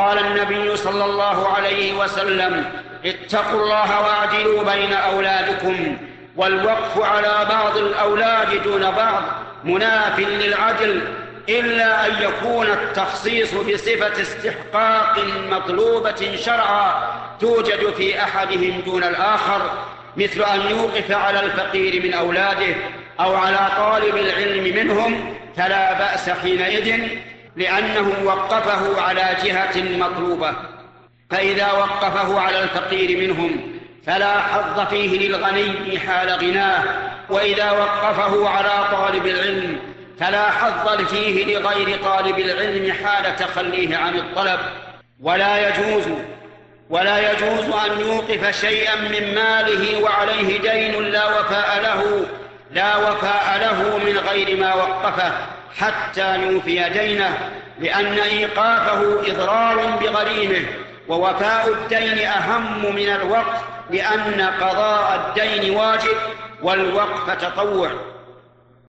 قال النبي صلى الله عليه وسلم اتقوا الله واعدلوا بين أولادكم والوقف على بعض الأولاد دون بعض مناف للعدل إلا أن يكون التخصيص بصفة استحقاق مطلوبة شرعا توجد في أحدهم دون الآخر مثل أن يوقف على الفقير من أولاده أو على طالب العلم منهم فلا بأس حينئذ لأنه وقفه على جهة مطلوبة. فإذا وقفه على الفقير منهم فلا حظ فيه للغني حال غناه. وإذا وقفه على طالب العلم فلا حظ فيه لغير طالب العلم حال تخليه عن الطلب. ولا يجوز ولا يجوز أن يوقف شيئا من ماله وعليه دين لا وفاء له لا وفاء له من غير ما وقفه. حتى يوفي دينه لأن إيقافه إضرار بغريمه ووفاء الدين أهم من الوقف لأن قضاء الدين واجب والوقف تطوع.